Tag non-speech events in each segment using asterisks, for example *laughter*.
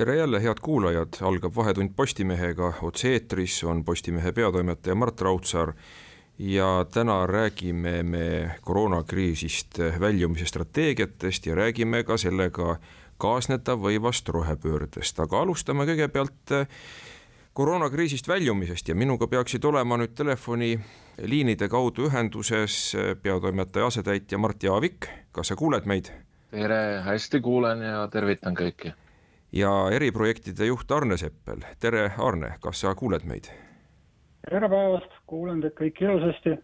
tere jälle, head kuulajad, algab Vahetund Postimehega, otse-eetris on Postimehe peatoimetaja Mart Raudsaar. Ja täna räägime me koroonakriisist väljumise strateegiatest ja räägime ka sellega kaasneda võivast rohepöördest, aga alustame kõigepealt koroonakriisist väljumisest. Ja minuga peaksid olema nüüd telefoniliinide kaudu ühenduses peatoimetaja asetäitja Mart Jaavik, kas sa kuuled meid? tere, hästi kuulen ja tervitan kõiki ja eriprojektide juht Arne Seppel, tere Arne, kas sa kuuled meid? tere päevast, kuulen teid kõiki ilusasti.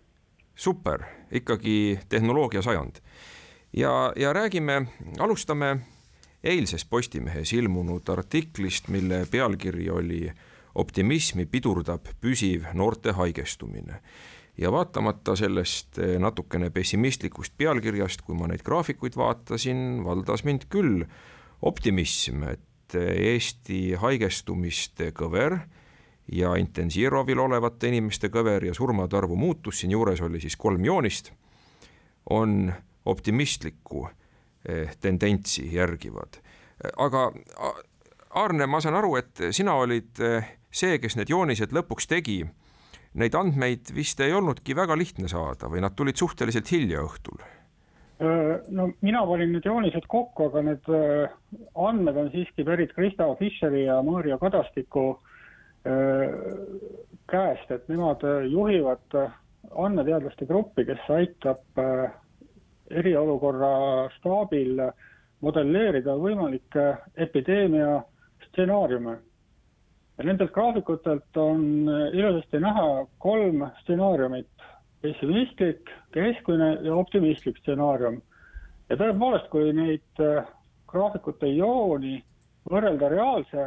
super, ikkagi tehnoloogia sajand. ja, ja räägime, alustame eilses Postimehes ilmunud artiklist, mille pealkiri oli optimismi pidurdab püsiv noorte haigestumine ja vaatamata sellest natukene pessimistlikust pealkirjast, kui ma neid graafikuid vaatasin, valdas mind küll optimism, et Eesti haigestumiste kõver ja intensiivravil olevate inimeste kõver ja surmade arvu muutus, siinjuures oli siis kolm joonist, on optimistlikku eh, tendentsi järgivad. aga Arne, ma saan aru, et sina olid eh, see, kes need joonised lõpuks tegi. Neid andmeid vist ei olnudki väga lihtne saada või nad tulid suhteliselt hilja õhtul no mina panin need joonised kokku, aga need andmed on siiski pärit Krista Fischeri ja Maarja Kadastiku käest, et nemad juhivad andmeteadlaste gruppi, kes aitab eriolukorra staabil modelleerida võimalikke epideemia stsenaariume. ja nendelt graafikutelt on ilusasti näha kolm stsenaariumit pessimistlik, keskmine ja optimistlik stsenaarium. ja tõepoolest, kui neid graafikute jooni võrrelda reaalse,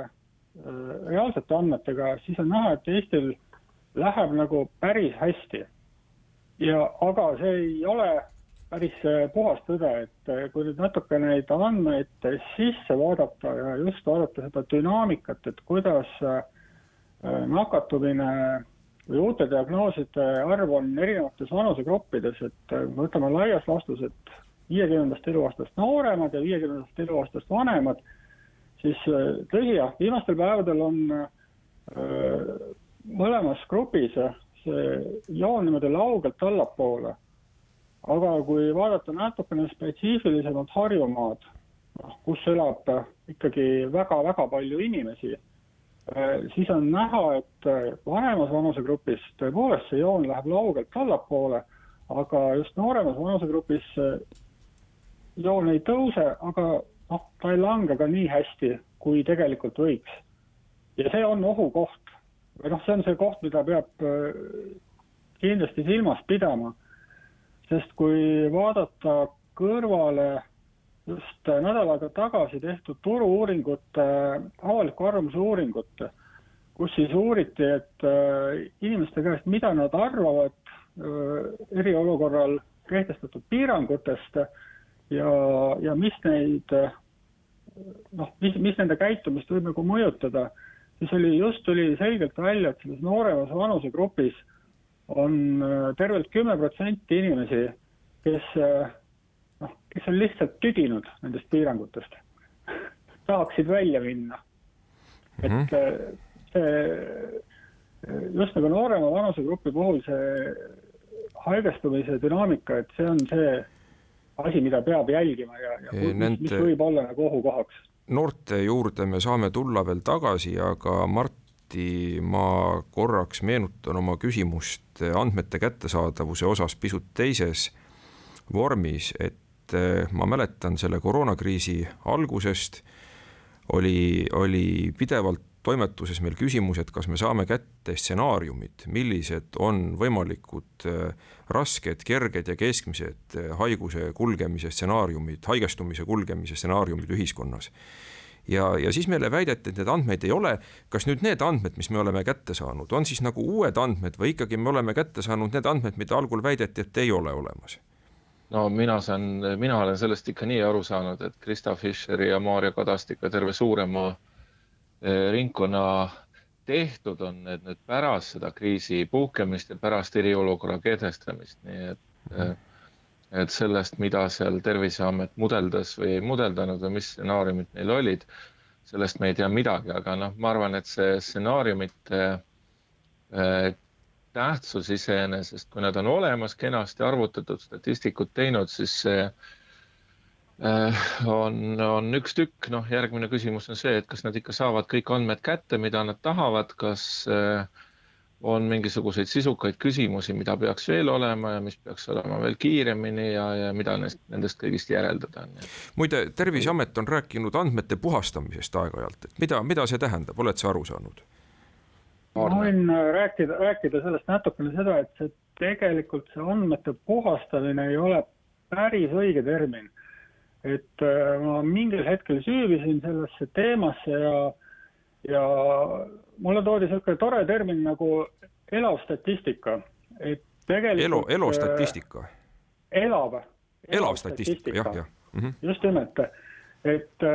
reaalsete andmetega, siis on näha, et Eestil läheb nagu päris hästi. ja, aga see ei ole päris puhas tõde, et kui nüüd natuke neid andmeid sisse vaadata ja just vaadata seda dünaamikat, et kuidas nakatumine või uute diagnooside arv on erinevates vanusegruppides, et võtame laias laastus, et viiekümnendast eluaastast nooremad ja viiekümnendast eluaastast vanemad, siis tõsi jah, viimastel päevadel on öö, mõlemas grupis see joon niimoodi laugelt allapoole. aga kui vaadata natukene spetsiifilisemalt Harjumaad, noh, kus elab ikkagi väga-väga palju inimesi siis on näha, et vanemas vanusegrupis tõepoolest see joon läheb laugelt allapoole, aga just nooremas vanusegrupis joon ei tõuse, aga noh, ta ei lange ka nii hästi, kui tegelikult võiks. ja see on ohukoht või noh, see on see koht, mida peab kindlasti silmas pidama, sest kui vaadata kõrvale just nädal aega tagasi tehtud turu-uuringute, avaliku arvamuse uuringut, kus siis uuriti, et inimeste käest, mida nad arvavad eriolukorral kehtestatud piirangutest ja, ja mis neid noh, mis, mis nende käitumist võib nagu mõjutada, siis oli, just tuli selgelt välja, et selles nooremas vanusegrupis on tervelt kümme protsenti inimesi, kes kes on lihtsalt tüdinud nendest piirangutest tahaksid välja minna mm. -hmm. et see, just nagu noorema vanusegrupi puhul see haigestumise dünaamika, et see on see asi, mida peab jälgima ja, ja mis, Nende... mis võib olla nagu ohukohaks. noorte juurde me saame tulla veel tagasi, aga Marti, ma korraks meenutan oma küsimust andmete kättesaadavuse osas pisut teises vormis, et et ma mäletan selle koroonakriisi algusest oli, oli pidevalt toimetuses meil küsimus, et kas me saame kätte stsenaariumid, millised on võimalikud äh, rasked, kerged ja keskmised äh, haiguse kulgemise stsenaariumid, haigestumise kulgemise stsenaariumid ühiskonnas. ja, ja siis meile väideti, et neid andmeid ei ole. kas nüüd need andmed, mis me oleme kätte saanud, on siis nagu uued andmed või ikkagi me oleme kätte saanud need andmed, mida algul väideti, et ei ole olemas? No mina saan, mina olen sellest ikka nii aru saanud, et Krista Fischeri ja Maarja Kadastika terve suurema eh, ringkonna tehtud on need nüüd pärast seda kriisi puhkemist ja pärast eriolukorra kehtestamist, nii et mm, -hmm. et sellest, mida seal Terviseamet mudeldas või ei mudeldanud või mis stsenaariumid neil olid, sellest me ei tea midagi, aga noh, ma arvan, et see stsenaariumite eh, tähtsus iseenesest, kui nad on olemas, kenasti arvutatud, statistikud teinud, siis see äh, on, on üks tükk, noh, järgmine küsimus on see, et kas nad ikka saavad kõik andmed kätte, mida nad tahavad, kas äh, on mingisuguseid sisukaid küsimusi, mida peaks veel olema ja mis peaks olema veel kiiremini ja, ja mida nendest, nendest kõigist järeldada on. muide, Terviseamet on rääkinud andmete puhastamisest aeg-ajalt, et mida, mida see tähendab, oled sa aru saanud? Ma võin äh, rääkida, rääkida sellest natukene seda, et see tegelikult see andmete puhastamine ei ole päris õige termin. et äh, ma mingil hetkel süüvisin sellesse teemasse ja, ja mulle toodi niisugune tore termin nagu elav statistika, et tegelikult elu, elustatistika? elav. elav statistika, jah, jah mm. -hmm. just nimelt, et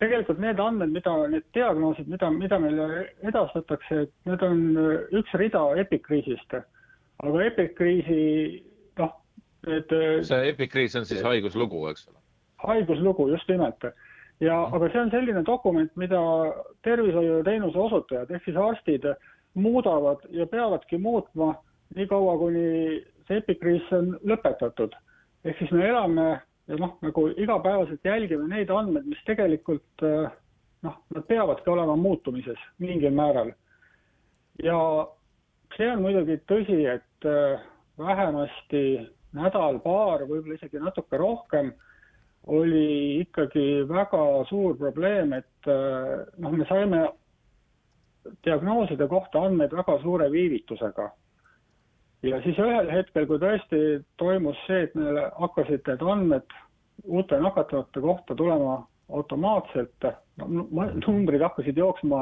tegelikult need andmed, mida, need diagnoosid, mida, mida meile edastatakse, et need on äh, üks rida epikriisist. aga epikriisi, noh, need. Äh, see epikriis on siis haiguslugu, eks ole? haiguslugu, just nimelt. ja mm, -hmm. aga see on selline dokument, mida tervishoiuteenuse osutajad ehk siis arstid muudavad ja peavadki muutma niikaua, kuni see epikriis on lõpetatud. ehk siis me elame ja noh, nagu igapäevaselt jälgime neid andmeid, mis tegelikult äh, noh, nad peavadki olema muutumises mingil määral. ja see on muidugi tõsi, et äh, vähemasti nädal-paar, võib-olla isegi natuke rohkem, oli ikkagi väga suur probleem, et äh, noh, me saime diagnooside kohta andmeid väga suure viivitusega ja siis ühel hetkel, kui tõesti toimus see, et meile hakkasid need andmed uute nakatunute kohta tulema automaatselt, numbrid hakkasid jooksma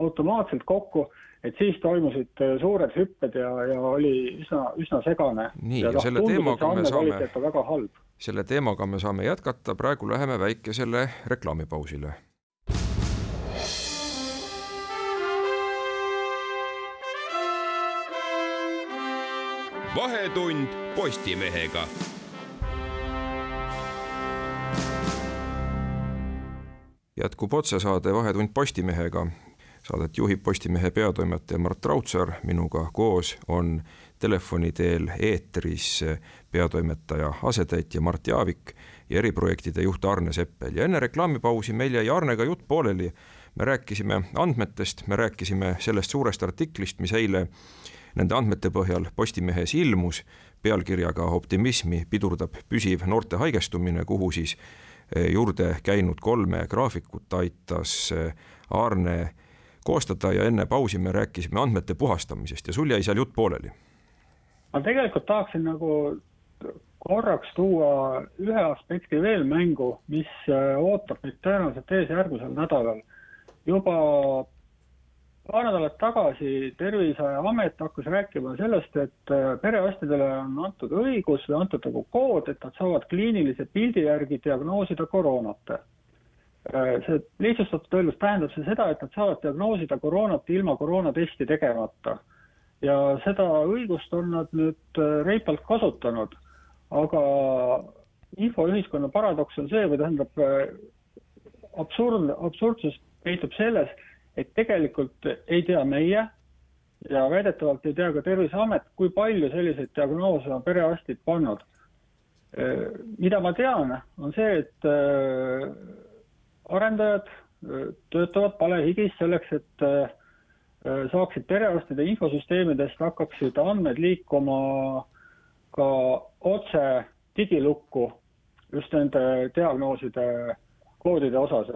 automaatselt kokku, et siis toimusid suured hüpped ja, ja oli üsna, üsna segane. nii, ja, ja selle teemaga me saame, selle teemaga me saame jätkata, praegu läheme väikesele reklaamipausile vahetund Postimehega. jätkub otsesaade Vahetund Postimehega. Saadet juhib Postimehe peatoimetaja Mart Raudsaar, minuga koos on telefoni teel eetris peatoimetaja asetäitja Mart Jaavik ja eriprojektide juht Arne Seppel ja enne reklaamipausi meil jäi Arnega jutt pooleli. me rääkisime andmetest, me rääkisime sellest suurest artiklist, mis eile Nende andmete põhjal Postimehes ilmus pealkirjaga Optimismi pidurdab püsiv noorte haigestumine, kuhu siis eh, juurde käinud kolme graafikut aitas eh, Aarne koostada ja enne pausi me rääkisime andmete puhastamisest ja sul jäi seal jutt pooleli. ma tegelikult tahaksin nagu korraks tuua ühe aspekti veel mängu, mis eh, ootab meid tõenäoliselt ees järgmisel nädalal. juba paar nädalat tagasi Terviseamet hakkas rääkima sellest, et äh, perearstidele on antud õigus või antud nagu kood, et nad saavad kliinilise pildi järgi diagnoosida koroonat. Äh, see lihtsustatult öeldes tähendab see seda, et nad saavad diagnoosida koroonat ilma koroonatesti tegemata. ja seda õigust on nad nüüd äh, reipalt kasutanud, aga infoühiskonna paradoks on see või tähendab absurd, absurdsus peitub selles et tegelikult ei tea meie ja väidetavalt ei tea ka Terviseamet, kui palju selliseid diagnoose on perearstid pannud. mida ma tean, on see, et äh, arendajad äh, töötavad palehigis selleks, et äh, saaksid perearstide infosüsteemidest, hakkaksid andmed liikuma ka otse digilukku just nende diagnooside koodide osas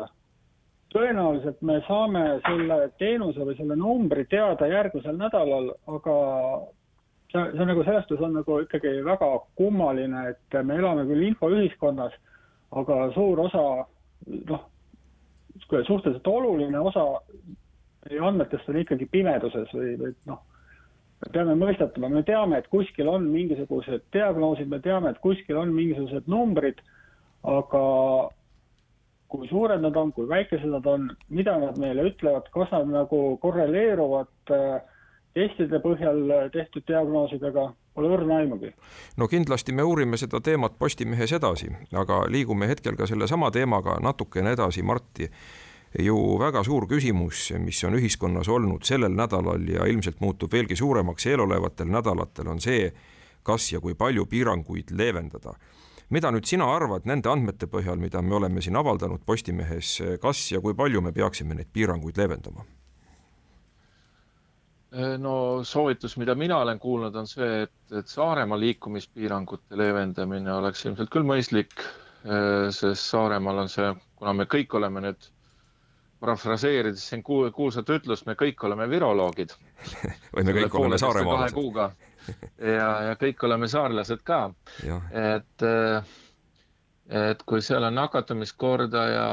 tõenäoliselt me saame selle teenuse või selle numbri teada järgmisel nädalal, aga see, see nagu selles suhtes on nagu ikkagi väga kummaline, et me elame küll infoühiskonnas, aga suur osa noh, suhteliselt oluline osa meie andmetest on ikkagi pimeduses või, või noh, me peame mõistatama, me teame, et kuskil on mingisugused diagnoosid, me teame, et kuskil on mingisugused numbrid, aga kui suured nad on, kui väikesed nad on, mida nad meile ütlevad, kas nad nagu korreleeruvad äh, testide põhjal tehtud diagnoosidega, pole õrna aimugi. no kindlasti me uurime seda teemat Postimehes edasi, aga liigume hetkel ka sellesama teemaga natukene edasi, Marti ju väga suur küsimus, mis on ühiskonnas olnud sellel nädalal ja ilmselt muutub veelgi suuremaks eelolevatel nädalatel, on see, kas ja kui palju piiranguid leevendada. Mida nüüd sina arvad nende andmete põhjal, mida me oleme siin avaldanud Postimehes, kas ja kui palju me peaksime neid piiranguid leevendama? no soovitus, mida mina olen kuulnud, on see, et, et Saaremaa liikumispiirangute leevendamine oleks ilmselt küll mõistlik, sest Saaremaal on see, kuna me kõik oleme nüüd parafraseerides siin kuulsat ütlust, me kõik oleme viroloogid *laughs* või me kõik oleme saaremaalased. kuuga ja, ja kõik oleme saarlased ka. et, et kui seal on nakatumiskordaja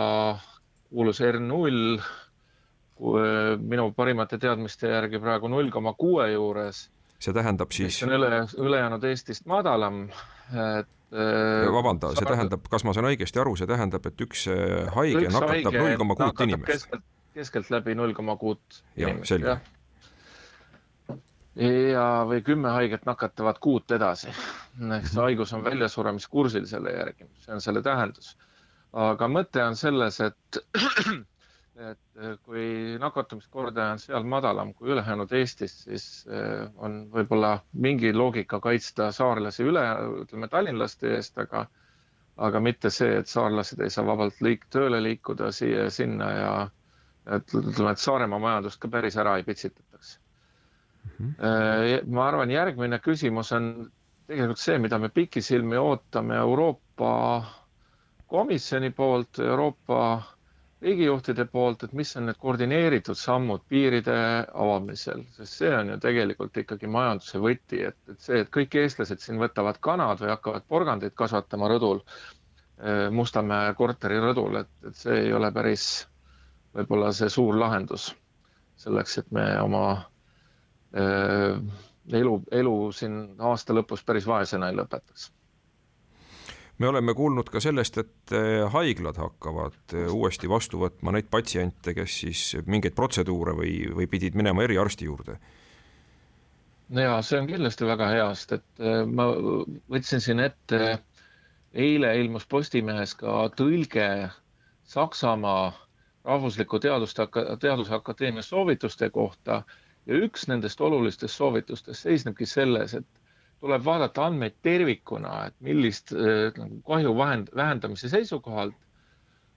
kuulus R null, minu parimate teadmiste järgi praegu null koma kuue juures. see tähendab siis. mis on üle, ülejäänud Eestist madalam, et Äh, vabanda, see tähendab, kas ma saan õigesti aru, see tähendab, et üks haige üks nakatab null koma kuut inimest? keskeltläbi null koma kuut jah. Ja, või kümme haiget nakatavad kuut edasi. eks haigus on väljasuremiskursil selle järgi, see on selle tähendus. aga mõte on selles, et et kui nakatumiskordaja on seal madalam kui ülejäänud Eestis, siis eh, on võib-olla mingi loogika kaitsta saarlasi üle, ütleme tallinlaste eest, aga aga mitte see, et saarlased ei saa vabalt liik-, tööle liikuda siia-sinna ja et ütleme, et Saaremaa majandust ka päris ära ei pitsitataks. -hmm. Ma arvan, järgmine küsimus on tegelikult see, mida me pikisilmi ootame Euroopa Komisjoni poolt, Euroopa riigijuhtide poolt, et mis on need koordineeritud sammud piiride avamisel, sest see on ju tegelikult ikkagi majanduse võti, et, et see, et kõik eestlased siin võtavad kanad või hakkavad porgandeid kasvatama rõdul, eh, Mustamäe korteri rõdul, et, et see ei ole päris võib-olla see suur lahendus selleks, et me oma äh, elu, elu siin aasta lõpus päris vaesena ei lõpetaks. Me oleme kuulnud ka sellest, et eh, haiglad hakkavad eh, uuesti vastu võtma neid patsiente, kes siis mingeid protseduure või, või pidid minema eriarsti juurde. ja see on kindlasti väga hea, sest et ma võtsin siin ette, eile ilmus Postimehes ka tõlge Saksamaa Rahvusliku Teaduste, Teaduse Akadeemia soovituste kohta ja üks nendest olulistest soovitustest seisnebki selles, et tuleb vaadata andmeid tervikuna, et millist nagu kahju vahend, vähendamise seisukohalt.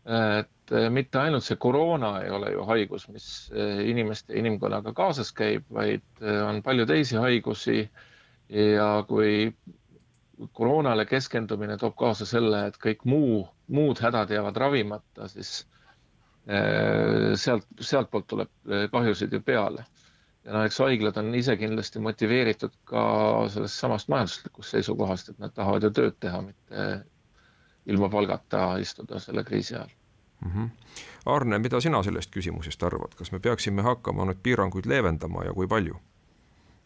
et äh, mitte ainult see koroona ei ole ju haigus, mis äh, inimeste, inimkonnaga kaasas käib, vaid on palju teisi haigusi. ja kui koroonale keskendumine toob kaasa selle, et kõik muu, muud hädad jäävad ravimata, siis sealt, sealtpoolt tuleb kahjusid ju peale ja no eks haiglad on ise kindlasti motiveeritud ka sellest samast majanduslikust seisukohast, et nad tahavad ju tööd teha, mitte ilma palgata istuda selle kriisi ajal mm. -hmm. Arne, mida sina sellest küsimusest arvad, kas me peaksime hakkama nüüd piiranguid leevendama ja kui palju?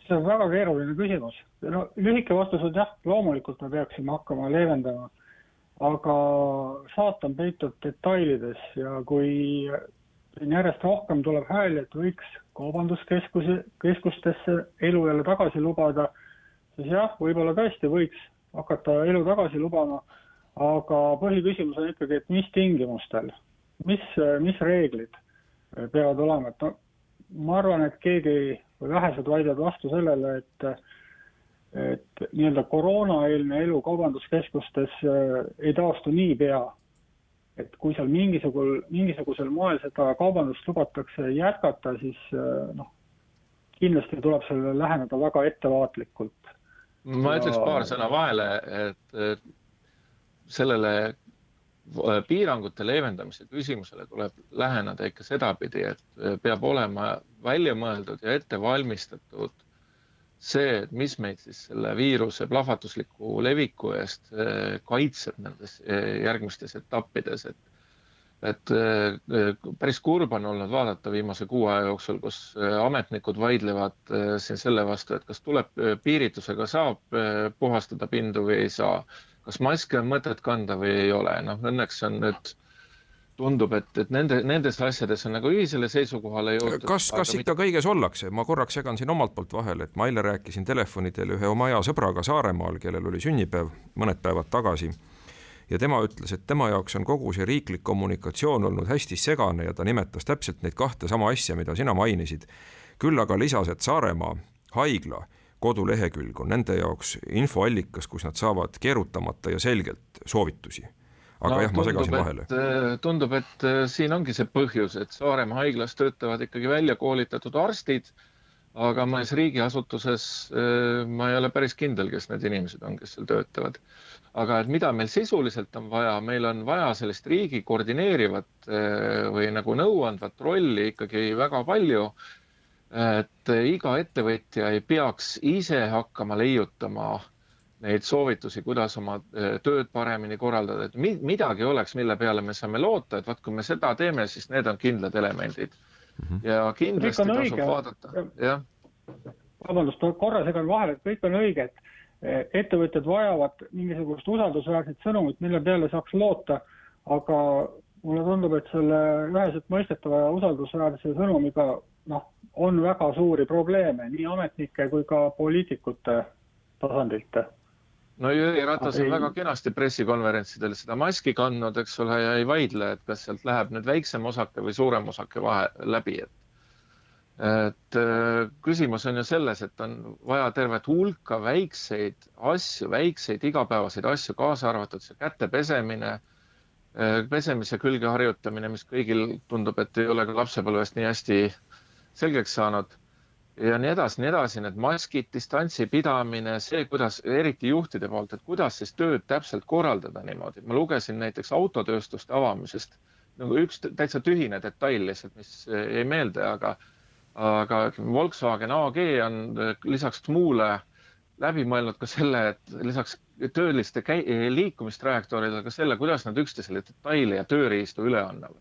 see on väga keeruline küsimus. no lühike vastus on jah, loomulikult me peaksime hakkama leevendama, aga saatan peitub detailides ja kui järjest rohkem tuleb hääli, et võiks kaubanduskeskuse, keskustesse elu jälle tagasi lubada, siis jah, võib-olla tõesti võiks hakata elu tagasi lubama, aga põhiküsimus on ikkagi, et mis tingimustel, mis, mis reeglid peavad olema, et no ma arvan, et keegi või vähesed vaidlevad vastu sellele, et et nii-öelda koroonaeelne elu kaubanduskeskustes ei taastu niipea et kui seal mingisugul, mingisugusel moel seda kaubandust lubatakse jätkata, siis äh, noh, kindlasti tuleb sellele läheneda väga ettevaatlikult. ma ja... ütleks paar sõna vahele, et sellele äh, piirangute leevendamise küsimusele tuleb läheneda ikka sedapidi, et äh, peab olema välja mõeldud ja ette valmistatud see, et mis meid siis selle viiruse plahvatusliku leviku eest eh, kaitseb nendes eh, järgmistes etappides, et et äh, päris kurb on olnud vaadata viimase kuu aja jooksul, kus äh, ametnikud vaidlevad äh, siin selle vastu, et kas tuleb piiritusega saab puhastada pindu või ei saa. kas maski on mõtet kanda või ei ole, noh õnneks on nüüd tundub, et, et nende, nendes asjades on nagu ühisele seisukohale jõutud. kas, kas ikka mit... kõiges ollakse, ma korraks segan siin omalt poolt vahele, et ma eile rääkisin telefoni teel ühe oma hea sõbraga Saaremaal, kellel oli sünnipäev mõned päevad tagasi ja tema ütles, et tema jaoks on kogu see riiklik kommunikatsioon olnud hästi segane ja ta nimetas täpselt neid kahte sama asja, mida sina mainisid. küll aga lisas, et Saaremaa haigla kodulehekülg on nende jaoks infoallikas, kus nad saavad keerutamata ja selgelt soovitusi aga no, jah, ma segasin vahele. Äh, tundub, et äh, siin ongi see põhjus, et Saaremaa haiglas töötavad ikkagi välja koolitatud arstid, aga mõnes riigiasutuses äh, ma ei ole päris kindel, kes need inimesed on, kes seal töötavad aga et mida meil sisuliselt on vaja, meil on vaja sellist riigi koordineerivat või nagu nõuandvat rolli ikkagi väga palju. et iga ettevõtja ei peaks ise hakkama leiutama neid soovitusi, kuidas oma eh, tööd paremini korraldada, et midagi oleks, mille peale me saame loota, et vaat kui me seda teeme, siis need on kindlad elemendid. Mhm. ja kindlasti tasub vaadata, jah. vabandust, korra segan vahele, et kõik on õige, et ettevõtjad vajavad mingisugust usaldusväärset sõnumit, mille peale saaks loota, aga mulle tundub, et selle üheselt mõistetava ja usaldusväärse sõnumiga noh, on väga suuri probleeme nii ametnike kui ka poliitikute tasandilt. No Jüri Ratas on ei... väga kenasti pressikonverentsidel seda maski kandnud, eks ole, ja ei vaidle, et kas sealt läheb nüüd väiksem osake või suurem osake vahe läbi, et et äh, küsimus on ju selles, et on vaja tervet hulka väikseid asju, väikseid igapäevaseid asju, kaasa arvatud see käte pesemine, äh, pesemise külge harjutamine, mis kõigil tundub, et ei ole ka lapsepõlvest nii hästi selgeks saanud. Ja nii edasi, nii edasi, need maskid, distantsi pidamine, see, kuidas eriti juhtide poolt, et kuidas siis tööd täpselt korraldada niimoodi. ma lugesin näiteks autotööstuste avamisest nagu üks täitsa tühine detail lihtsalt, mis jäi meelde, aga aga Volkswagen AG on eh, lisaks muule läbi mõelnud ka selle, et lisaks tööliste liikumistrajektooridele ka selle, kuidas nad üksteisele detaile ja tööriistu üle annavad.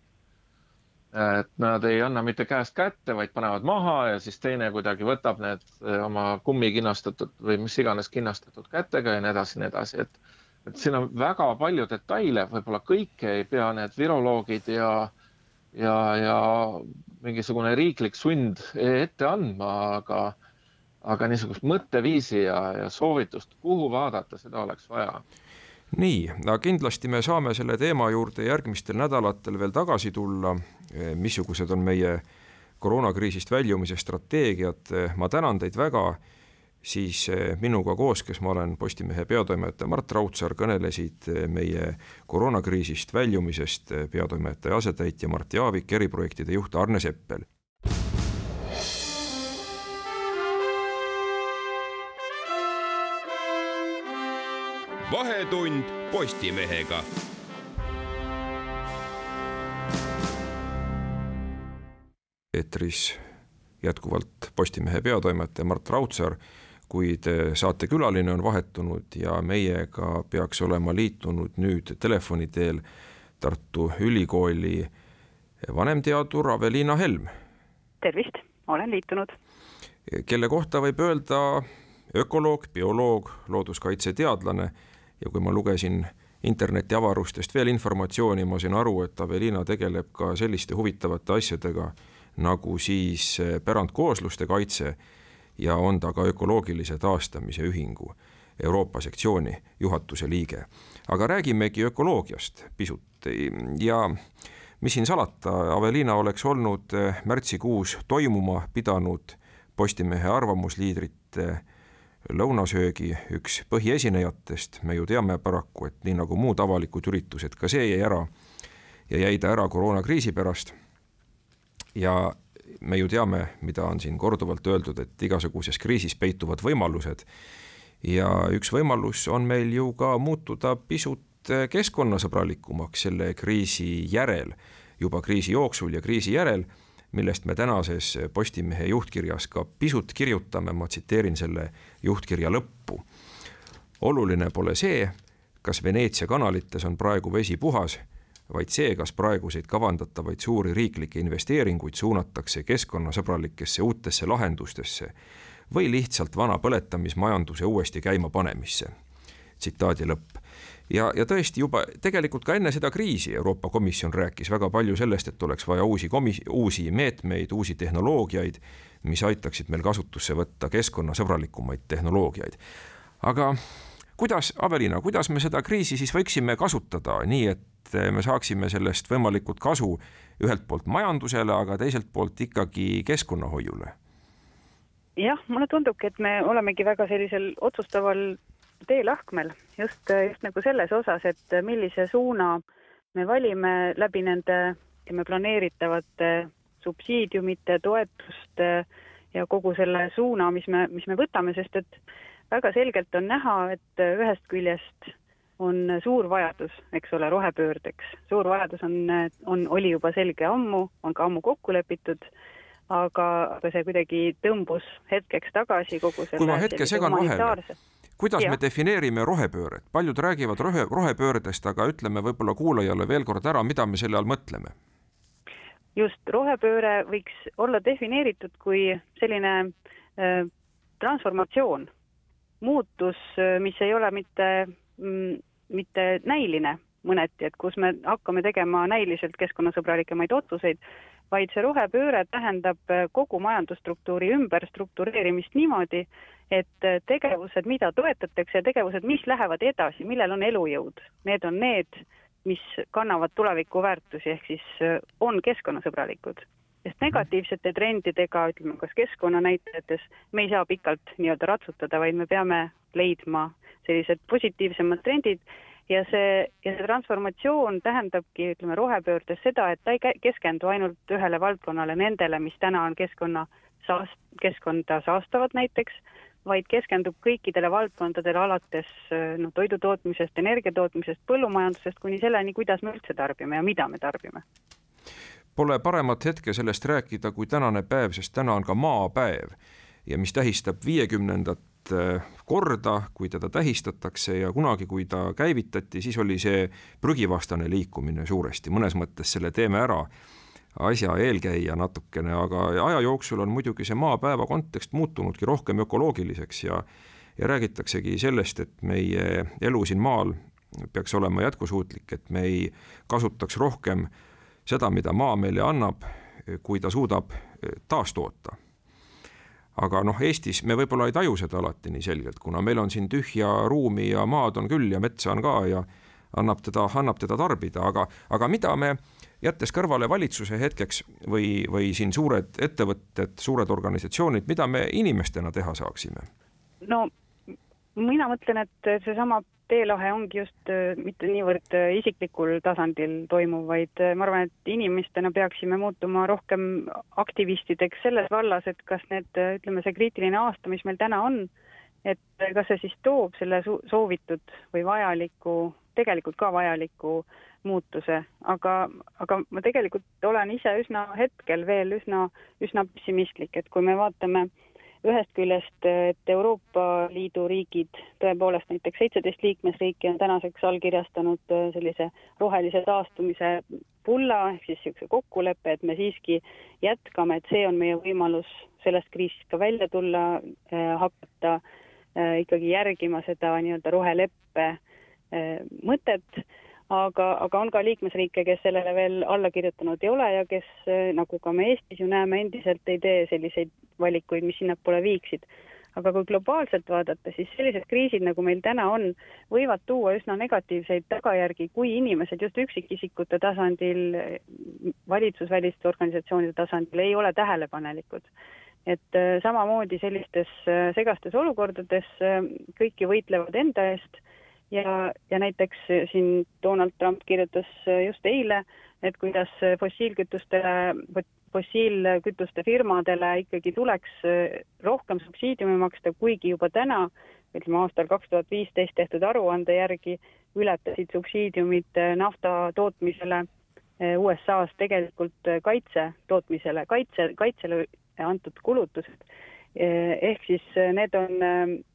Et nad ei anna mitte käest kätte, vaid panevad maha ja siis teine kuidagi võtab need eh, oma kummi kinnastatud või mis iganes kinnastatud kätega ja nii edasi, nii edasi, et et siin on väga palju detaile, võib-olla kõike ei pea need viroloogid ja ja, ja mingisugune riiklik sund ette andma, aga, aga niisugust mõtteviisi ja, ja soovitust, kuhu vaadata, seda oleks vaja nii, aga kindlasti me saame selle teema juurde järgmistel nädalatel veel tagasi tulla, missugused on meie koroonakriisist väljumise strateegiad, ma tänan teid väga. Siis eh, minuga koos, kes ma olen Postimehe peatoimetaja Mart Raudsaar, kõnelesid eh, meie koroonakriisist väljumisest eh, peatoimetaja asetäitja Mart Jaavik, eriprojektide juht Arne Seppel. Vahetund Postimehega eetris jätkuvalt Postimehe peatoimetaja Mart Raudsaar kuid saatekülaline on vahetunud ja meiega peaks olema liitunud nüüd telefoni teel Tartu Ülikooli vanemteadur Aveliina Helm. tervist, olen liitunud. kelle kohta võib öelda ökoloog, bioloog, looduskaitseteadlane ja kui ma lugesin internetiavarustest veel informatsiooni, ma sain aru, et Aveliina tegeleb ka selliste huvitavate asjadega nagu siis pärandkoosluste kaitse ja on ta ka ökoloogilise taastamise ühingu Euroopa sektsiooni juhatuse liige. aga räägimegi ökoloogiast pisut ja mis siin salata, Aveliina oleks olnud märtsikuus toimuma pidanud Postimehe arvamusliidrite lõunasöögi üks põhiesinejatest, me ju teame paraku, et nii nagu muud avalikud üritused, ka see jäi ära ja jäi ta ära koroonakriisi pärast. ja me ju teame, mida on siin korduvalt öeldud, et igasuguses kriisis peituvad võimalused. ja üks võimalus on meil ju ka muutuda pisut keskkonnasõbralikumaks selle kriisi järel, juba kriisi jooksul ja kriisi järel, millest me tänases Postimehe juhtkirjas ka pisut kirjutame, ma tsiteerin selle juhtkirja lõppu. oluline pole see, kas Veneetsia kanalites on praegu vesi puhas vaid see, kas praeguseid kavandatavaid suuri riiklikke investeeringuid suunatakse keskkonnasõbralikesse uutesse lahendustesse või lihtsalt vana põletamismajanduse uuesti käimapanemisse. tsitaadi lõpp ja, ja tõesti juba tegelikult ka enne seda kriisi Euroopa Komisjon rääkis väga palju sellest, et oleks vaja uusi komis-, uusi meetmeid, uusi tehnoloogiaid, mis aitaksid meil kasutusse võtta keskkonnasõbralikumaid tehnoloogiaid. aga kuidas, Aveliina, kuidas me seda kriisi siis võiksime kasutada nii, et me saaksime sellest võimalikult kasu ühelt poolt majandusele, aga teiselt poolt ikkagi keskkonnahoiule? jah, mulle tundubki, et me olemegi väga sellisel otsustaval teelahkmel just, just nagu selles osas, et millise suuna me valime läbi nende, ütleme, planeeritavate subsiidiumite, toetuste ja kogu selle suuna, mis me, mis me võtame, sest et väga selgelt on näha, et ühest küljest on suur vajadus, eks ole, rohepöördeks. suur vajadus on, on, oli juba selge ammu, on ka ammu kokku lepitud, aga, aga see kuidagi tõmbus hetkeks tagasi kogu selle kui ma hetke segan vahele, kuidas ja. me defineerime rohepööret, paljud räägivad rohe, rohepöördest, aga ütleme võib-olla kuulajale veel kord ära, mida me selle all mõtleme? just, rohepööre võiks olla defineeritud kui selline äh, transformatsioon, muutus, äh, mis ei ole mitte mm, mitte näiline mõneti, et kus me hakkame tegema näiliselt keskkonnasõbralikemaid otsuseid, vaid see rohepööre tähendab äh, kogu majandusstruktuuri ümberstruktureerimist niimoodi, et äh, tegevused, mida toetatakse ja tegevused, mis lähevad edasi, millel on elujõud, need on need, mis kannavad tulevikuväärtusi, ehk siis äh, on keskkonnasõbralikud. sest negatiivsete trendidega, ütleme kas keskkonnanäitajates, me ei saa pikalt nii-öelda ratsutada, vaid me peame leidma sellised positiivsemad trendid ja see, ja see transformatsioon tähendabki, ütleme, rohepöördes seda, et ta ei keskendu ainult ühele valdkonnale, nendele, mis täna on keskkonna saast-, keskkonda saastavad näiteks, vaid keskendub kõikidele valdkondadele, alates noh, toidu tootmisest, energia tootmisest, põllumajandusest kuni selleni, kuidas me üldse tarbime ja mida me tarbime. Pole paremat hetke sellest rääkida kui tänane päev, sest täna on ka maapäev ja mis tähistab viiekümnendat Äh, korda, kui teda tähistatakse ja kunagi, kui ta käivitati, siis oli see prügivastane liikumine suuresti, mõnes mõttes selle teeme ära asja eelkäija natukene, aga aja jooksul on muidugi see maapäeva kontekst muutunudki rohkem ökoloogiliseks ja ja räägitaksegi sellest, et meie elu siin maal peaks olema jätkusuutlik, et me ei kasutaks rohkem seda, mida maa meile annab, kui ta suudab taastoota. Aga noh, Eestis me võib-olla ei taju seda alati nii selgelt, kuna meil on siin tühja ruumi ja maad on küll ja metsa on ka ja annab teda, annab teda tarbida, aga, aga mida me, jättes kõrvale valitsuse hetkeks või, või siin suured ettevõtted, suured organisatsioonid, mida me inimestena teha saaksime? no mina mõtlen, et seesama teelahe ongi just äh, mitte niivõrd äh, isiklikul tasandil toimuv, vaid äh, ma arvan, et inimestena peaksime muutuma rohkem aktivistideks selles vallas, et kas need, ütleme, see kriitiline aasta, mis meil täna on, et kas see siis toob selle soovitud või vajaliku, tegelikult ka vajaliku muutuse, aga, aga ma tegelikult olen ise üsna hetkel veel üsna, üsna pessimistlik, et kui me vaatame ühest küljest, et Euroopa Liidu riigid, tõepoolest näiteks seitseteist liikmesriiki on tänaseks allkirjastanud äh, sellise rohelise taastumise pulla ehk siis niisuguse kokkuleppe, et me siiski jätkame, et see on meie võimalus sellest kriisist ka välja tulla, äh, hakata äh, ikkagi järgima seda nii-öelda roheleppe mõtet aga, aga on ka liikmesriike, kes sellele veel alla kirjutanud ei ole ja kes, nagu ka me Eestis ju näeme, endiselt ei tee selliseid valikuid, mis sinnapoole viiksid. aga kui globaalselt vaadata, siis sellised kriisid, nagu meil täna on, võivad tuua üsna negatiivseid tagajärgi, kui inimesed just üksikisikute tasandil, valitsusväliste organisatsioonide tasandil ei ole tähelepanelikud et äh, samamoodi sellistes segastes olukordades kõik ju võitlevad enda eest ja, ja näiteks siin Donald Trump kirjutas just eile, et kuidas fossiilkütustele, fossiilkütuste firmadele ikkagi tuleks rohkem subsiidiumi maksta, kuigi juba täna, ütleme aastal kaks tuhat viisteist tehtud aruande järgi ületasid subsiidiumid nafta tootmisele USA-s tegelikult kaitse tootmisele, kaitse, kaitsele antud kulutused. ehk siis need on,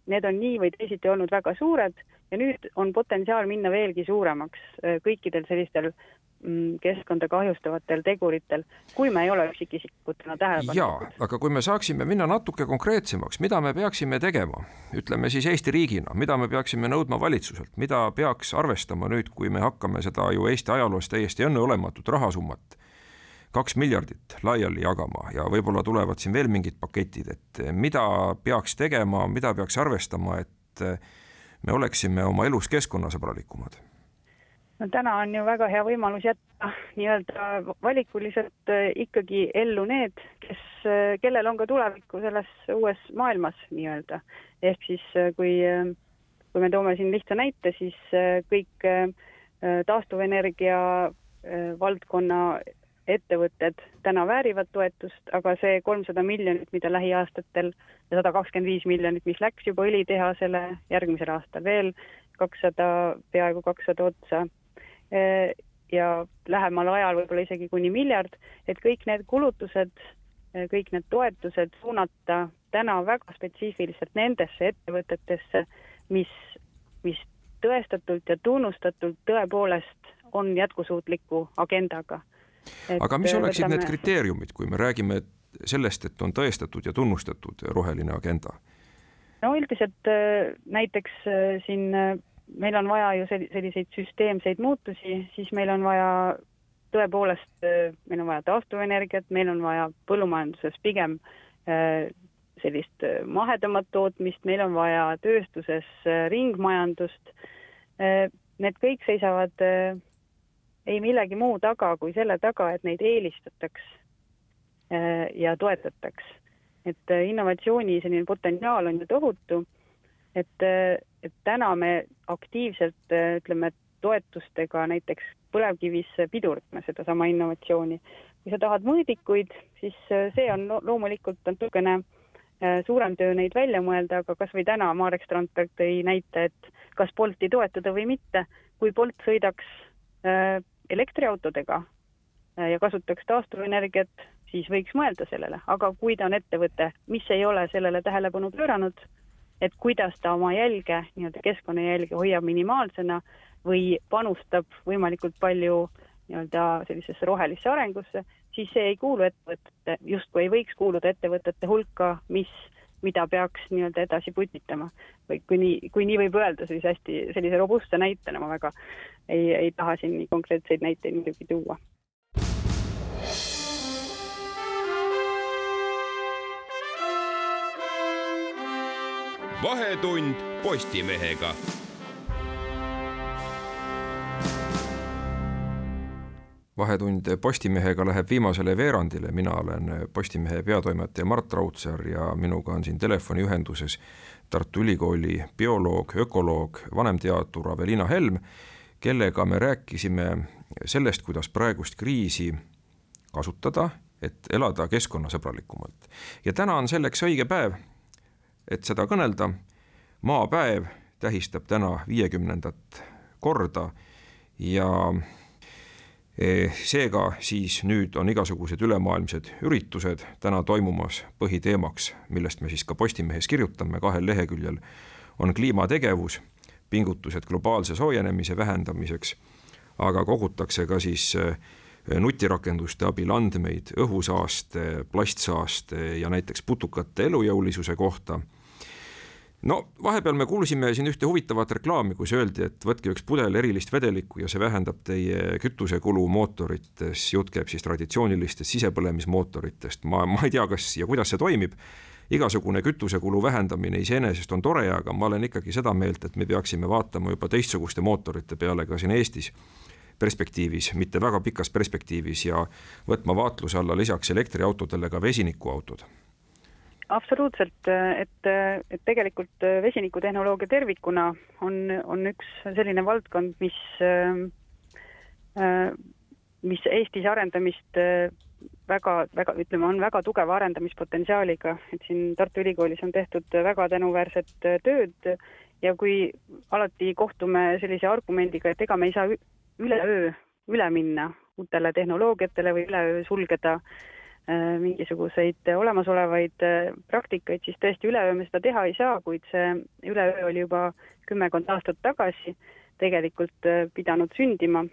need on nii või teisiti olnud väga suured ja nüüd on potentsiaal minna veelgi suuremaks äh, kõikidel sellistel mm, keskkonda kahjustavatel teguritel, kui me ei ole üksikisikutena tähelepanelikud. jaa, aga kui me saaksime minna natuke konkreetsemaks, mida me peaksime tegema, ütleme siis Eesti riigina, mida me peaksime nõudma valitsuselt, mida peaks arvestama nüüd, kui me hakkame seda ju Eesti ajaloos täiesti enneolematut rahasummat kaks miljardit laiali jagama ja võib-olla tulevad siin veel mingid paketid, et mida peaks tegema, mida peaks arvestama, et me oleksime oma elus keskkonnasõbralikumad? no täna on ju väga hea võimalus jätta nii-öelda valikuliselt äh, ikkagi ellu need, kes, äh, kellel on ka tulevikku selles uues maailmas nii-öelda. ehk siis äh, kui, kui me toome siin lihtsa näite, siis kõik taastuvenergia valdkonna ettevõtted täna väärivad toetust, aga see kolmsada miljonit, mida lähiaastatel ja sada kakskümmend viis miljonit, mis läks juba õlitehasele, järgmisel aastal veel kakssada, peaaegu kakssada otsa. Ja lähemal ajal võib-olla isegi kuni miljard, et kõik need kulutused, kõik need toetused suunata täna väga spetsiifiliselt nendesse ettevõtetesse, mis, mis tõestatult ja tunnustatult tõepoolest on jätkusuutliku agendaga aga mis oleksid võtame... need kriteeriumid, kui me räägime sellest, et on tõestatud ja tunnustatud roheline agenda? no üldiselt äh, näiteks äh, siin äh, meil on vaja ju selliseid süsteemseid muutusi, siis meil on vaja tõepoolest, meil on vaja taastuvenergiat, meil on vaja põllumajanduses pigem sellist mahedamat tootmist, meil on vaja tööstuses ringmajandust. Need kõik seisavad ei millegi muu taga kui selle taga, et neid eelistataks äh, ja toetataks. et äh, innovatsiooni selline potentsiaal on ju tohutu, et, äh, et täna me aktiivselt ütleme, toetustega näiteks põlevkivis pidurdame sedasama innovatsiooni. kui sa tahad mõõdikuid, siis see on loomulikult natukene suurem töö neid välja mõelda, aga kas või täna Marek Strandberg tõi näite, et kas Bolti toetada või mitte, kui Bolt sõidaks elektriautodega äh, ja kasutaks taastuvenergiat, siis võiks mõelda sellele, aga kui ta on ettevõte, mis ei ole sellele tähelepanu pööranud, et kuidas ta oma jälge, nii-öelda keskkonnajälge hoiab minimaalsena või panustab võimalikult palju nii-öelda sellisesse rohelisse arengusse, siis see ei kuulu ettevõtete, justkui ei võiks kuuluda ettevõtete hulka, mis, mida peaks nii-öelda edasi putitama. või kui nii, kui nii võib öelda, siis hästi sellise robustse näitena ma väga ei, ei taha siin nii konkreetseid näiteid muidugi tuua. vahetund Postimehega. Vahetund Postimehega läheb viimasele veerandile, mina olen Postimehe peatoimetaja Mart Raudsaar ja minuga on siin telefoniühenduses Tartu Ülikooli bioloog, ökoloog, vanemteadur Aveliina Helm kellega me rääkisime sellest, kuidas praegust kriisi kasutada, et elada keskkonnasõbralikumalt. ja täna on selleks õige päev, et seda kõnelda. maapäev tähistab täna viiekümnendat korda ja e, seega siis nüüd on igasugused ülemaailmsed üritused täna toimumas, põhiteemaks, millest me siis ka Postimehes kirjutame kahel leheküljel, on kliimategevus pingutused globaalse soojenemise vähendamiseks, aga kogutakse ka siis äh, nutirakenduste abil andmeid õhusaaste, plastsaaste ja näiteks putukate elujõulisuse kohta. no vahepeal me kuulsime siin ühte huvitavat reklaami, kus öeldi, et võtke üks pudel erilist vedelikku ja see vähendab teie kütusekulu mootorites, jutt käib siis traditsioonilistest sisepõlemismootoritest, ma, ma ei tea, kas ja kuidas see toimib igasugune kütusekulu vähendamine iseenesest on tore, aga ma olen ikkagi seda meelt, et me peaksime vaatama juba teistsuguste mootorite peale ka siin Eestis perspektiivis, mitte väga pikas perspektiivis ja võtma vaatluse alla lisaks elektriautodele ka vesinikuautod. Absoluutselt, et, et tegelikult vesinikutehnoloogia tervikuna on, on üks selline valdkond, mis, mis Eestis arendamist väga, väga, ütleme, on väga tugeva arendamispotentsiaaliga, et siin Tartu Ülikoolis on tehtud väga tänuväärset tööd ja kui alati kohtume sellise argumendiga, et ega me ei saa üleöö üle minna uutele tehnoloogiatele või üleöö sulgeda äh, mingisuguseid olemasolevaid äh, praktikaid, siis tõesti üleöö me seda teha ei saa, kuid see üleöö oli juba kümmekond aastat tagasi tegelikult pidanud sündima.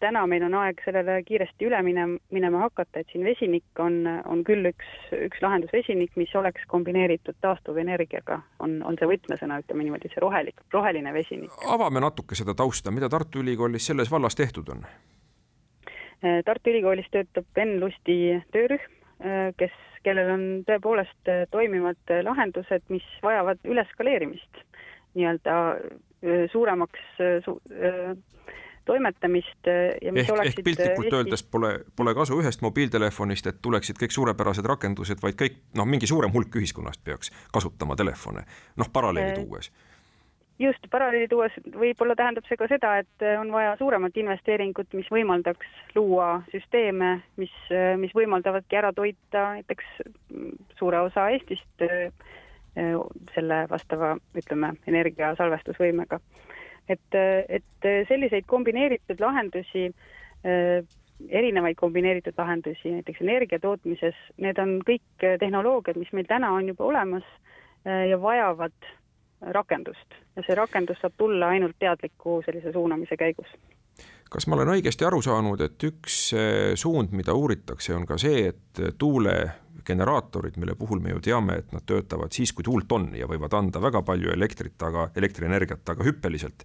täna meil on aeg sellele kiiresti üle minema, minema hakata, et siin vesinik on, on küll üks, üks lahendus, vesinik, mis oleks kombineeritud taastuvenergiaga, on, on see võtmesõna, ütleme niimoodi, see rohelik, roheline vesinik. avame natuke seda tausta, mida Tartu Ülikoolis selles vallas tehtud on? Tartu Ülikoolis töötab Enn Lusti töörühm, kes, kellel on tõepoolest toimivad lahendused, mis vajavad üleskaleerimist nii-öelda suuremaks su, toimetamist ja mis ehk, oleksid ehk piltlikult Eesti... öeldes pole, pole kasu ühest mobiiltelefonist, et tuleksid kõik suurepärased rakendused, vaid kõik noh, mingi suurem hulk ühiskonnast peaks kasutama telefone, noh paralleeli tuues just, paralleeli tuues võib-olla tähendab see ka seda, et on vaja suuremat investeeringut, mis võimaldaks luua süsteeme, mis, mis võimaldavadki ära toita näiteks suure osa Eestist selle vastava, ütleme, energiasalvestusvõimega. et, et selliseid kombineeritud lahendusi, erinevaid kombineeritud lahendusi näiteks energia tootmises, need on kõik tehnoloogiad, mis meil täna on juba olemas ja vajavad rakendust ja see rakendus saab tulla ainult teadliku sellise suunamise käigus. kas ma olen õigesti aru saanud, et üks suund, mida uuritakse, on ka see, et tuulegeneraatorid, mille puhul me ju teame, et nad töötavad siis, kui tuult on ja võivad anda väga palju elektrit, aga elektrienergiat, aga hüppeliselt,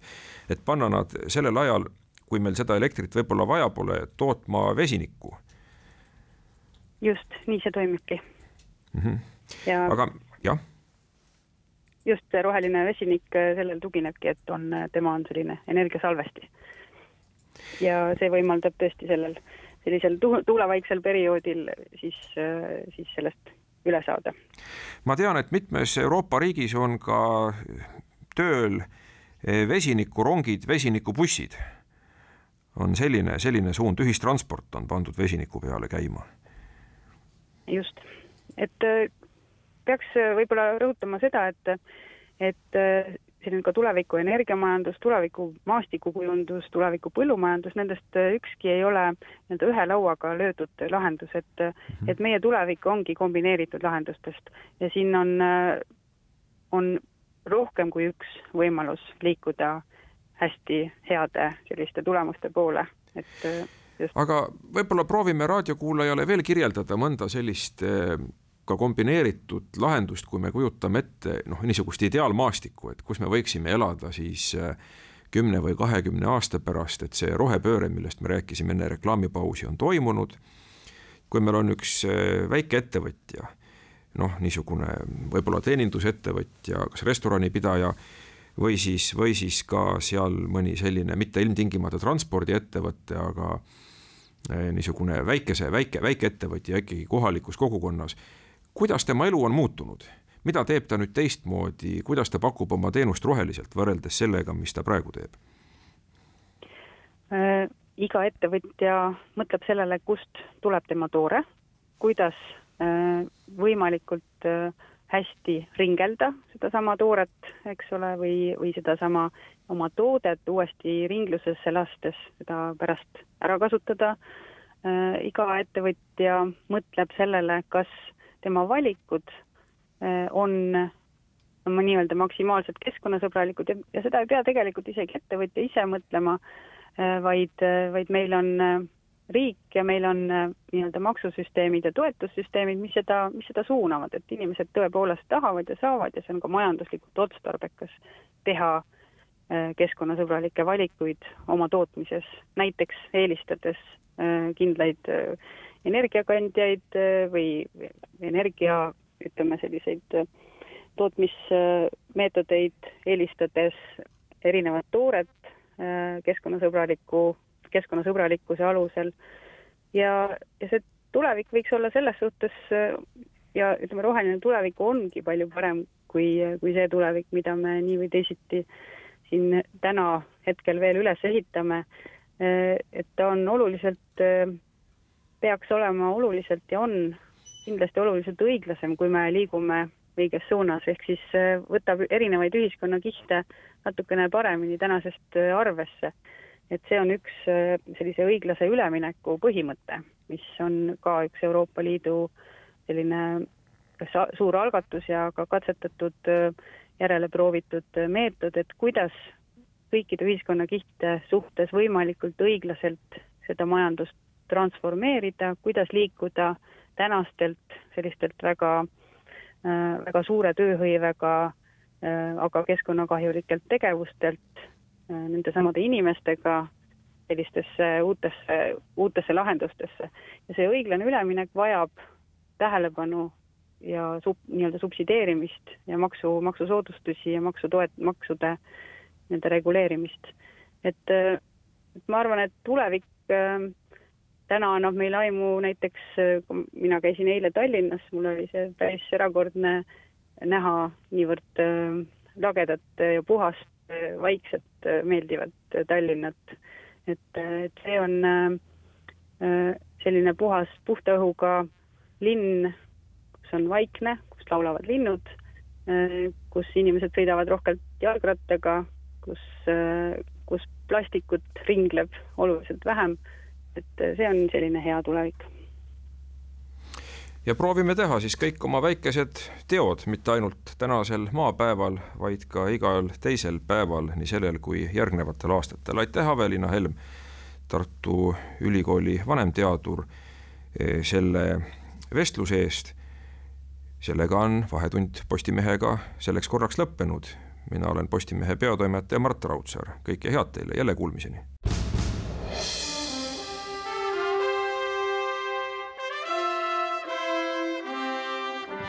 et panna nad sellel ajal, kui meil seda elektrit võib-olla vaja pole, tootma vesinikku. just, nii see toimibki mm. -hmm. Ja... aga jah just see roheline vesinik, äh, sellel tuginebki, et on, äh, tema on selline energiasalvesti. ja see võimaldab tõesti sellel, sellisel tuulevaiksel perioodil siis, äh, siis sellest üle saada. ma tean, et mitmes Euroopa riigis on ka tööl vesinikurongid, vesinikubussid. on selline, selline suund, ühistransport on pandud vesiniku peale käima. just, et peaks äh, võib-olla rõhutama seda, et, et äh, selline ka tuleviku energiamajandus, tuleviku maastikukujundus, tuleviku põllumajandus, nendest äh, ükski ei ole nii-öelda ühe lauaga löödud lahendus, et mhm. et meie tulevik ongi kombineeritud lahendustest ja siin on, on rohkem kui üks võimalus liikuda hästi heade selliste tulemuste poole, et just. aga võib-olla proovime raadiokuulajale veel kirjeldada mõnda sellist ka kombineeritud lahendust, kui me kujutame ette noh, niisugust ideaalmaastikku, et kus me võiksime elada siis äh, kümne või kahekümne aasta pärast, et see rohepööre, millest me rääkisime enne reklaamipausi, on toimunud. kui meil on üks äh, väike ettevõtja, noh, niisugune võib-olla teenindusettevõtja, kas restoranipidaja või siis, või siis ka seal mõni selline mitte ilmtingimata transpordiettevõte, aga äh, niisugune väikese, väike, väikeettevõtja ikkagi kohalikus kogukonnas kuidas tema elu on muutunud, mida teeb ta nüüd teistmoodi, kuidas ta pakub oma teenust roheliselt võrreldes sellega, mis ta praegu teeb äh,? iga ettevõtja mõtleb sellele, kust tuleb tema toore, kuidas äh, võimalikult äh, hästi ringelda sedasama tooret, eks ole, või, või sedasama oma toodet uuesti ringlusesse lastes seda pärast ära kasutada äh,. iga ettevõtja mõtleb sellele, kas tema valikud eh, on oma nii-öelda maksimaalselt keskkonnasõbralikud ja, ja seda ei pea tegelikult isegi ettevõtja ise mõtlema, eh, vaid, eh, vaid meil on riik ja meil on nii-öelda maksusüsteemid ja toetussüsteemid, mis seda, mis seda suunavad, et inimesed tõepoolest tahavad ja saavad ja see on ka majanduslikult otstarbekas teha keskkonnasõbralikke valikuid oma tootmises, näiteks eelistades kindlaid energiakandjaid äh, või energia, ütleme selliseid äh, tootmismeetodeid eelistades erinevat tooret äh, keskkonnasõbraliku, keskkonnasõbralikkuse alusel. ja, ja see tulevik võiks olla selles suhtes ja ütleme, roheline tulevik ongi palju parem kui, kui see tulevik, mida me nii või teisiti siin täna hetkel veel üles ehitame. et ta on oluliselt peaks olema oluliselt ja on kindlasti oluliselt õiglasem, kui me liigume õiges suunas, ehk siis äh, võtab erinevaid ühiskonnakihte natukene paremini tänasest äh, arvesse. et see on üks äh, sellise õiglase ülemineku põhimõte, mis on ka üks Euroopa Liidu selline suur algatus ja ka katsetatud järele proovitud meetod, et kuidas kõikide ühiskonnakihte suhtes võimalikult õiglaselt seda majandust transformeerida, kuidas liikuda tänastelt sellistelt väga, väga suure tööhõivega, aga keskkonnakahjulikelt tegevustelt nendesamade inimestega sellistesse uutesse, uutesse lahendustesse. ja see õiglane üleminek vajab tähelepanu ja sub, nii-öelda subsideerimist ja maksu, maksusoodustusi ja maksutoet-, maksude nii-öelda reguleerimist. et, et ma arvan, et tulevik äh, täna annab meile aimu näiteks, kui mina käisin eile Tallinnas, mul oli see päris erakordne näha niivõrd äh, lagedat ja puhast, vaikset, meeldivat Tallinnat. et, et see on äh, selline puhas, puhta õhuga linn, kus on vaikne, kus laulavad linnud, kus inimesed sõidavad rohkelt jalgrattaga, kus, kus plastikut ringleb oluliselt vähem. Et see on selline hea tulevik. ja proovime teha siis kõik oma väikesed teod, mitte ainult tänasel maapäeval, vaid ka igal teisel päeval, nii sellel kui järgnevatel aastatel. aitäh, Aveliina Helm, Tartu Ülikooli vanemteadur, selle vestluse eest. sellega on Vahetund Postimehega selleks korraks lõppenud. mina olen Postimehe peatoimetaja Mart Raudsaar, kõike head teile, jälle kuulmiseni.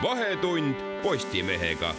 Vahetund Postimehega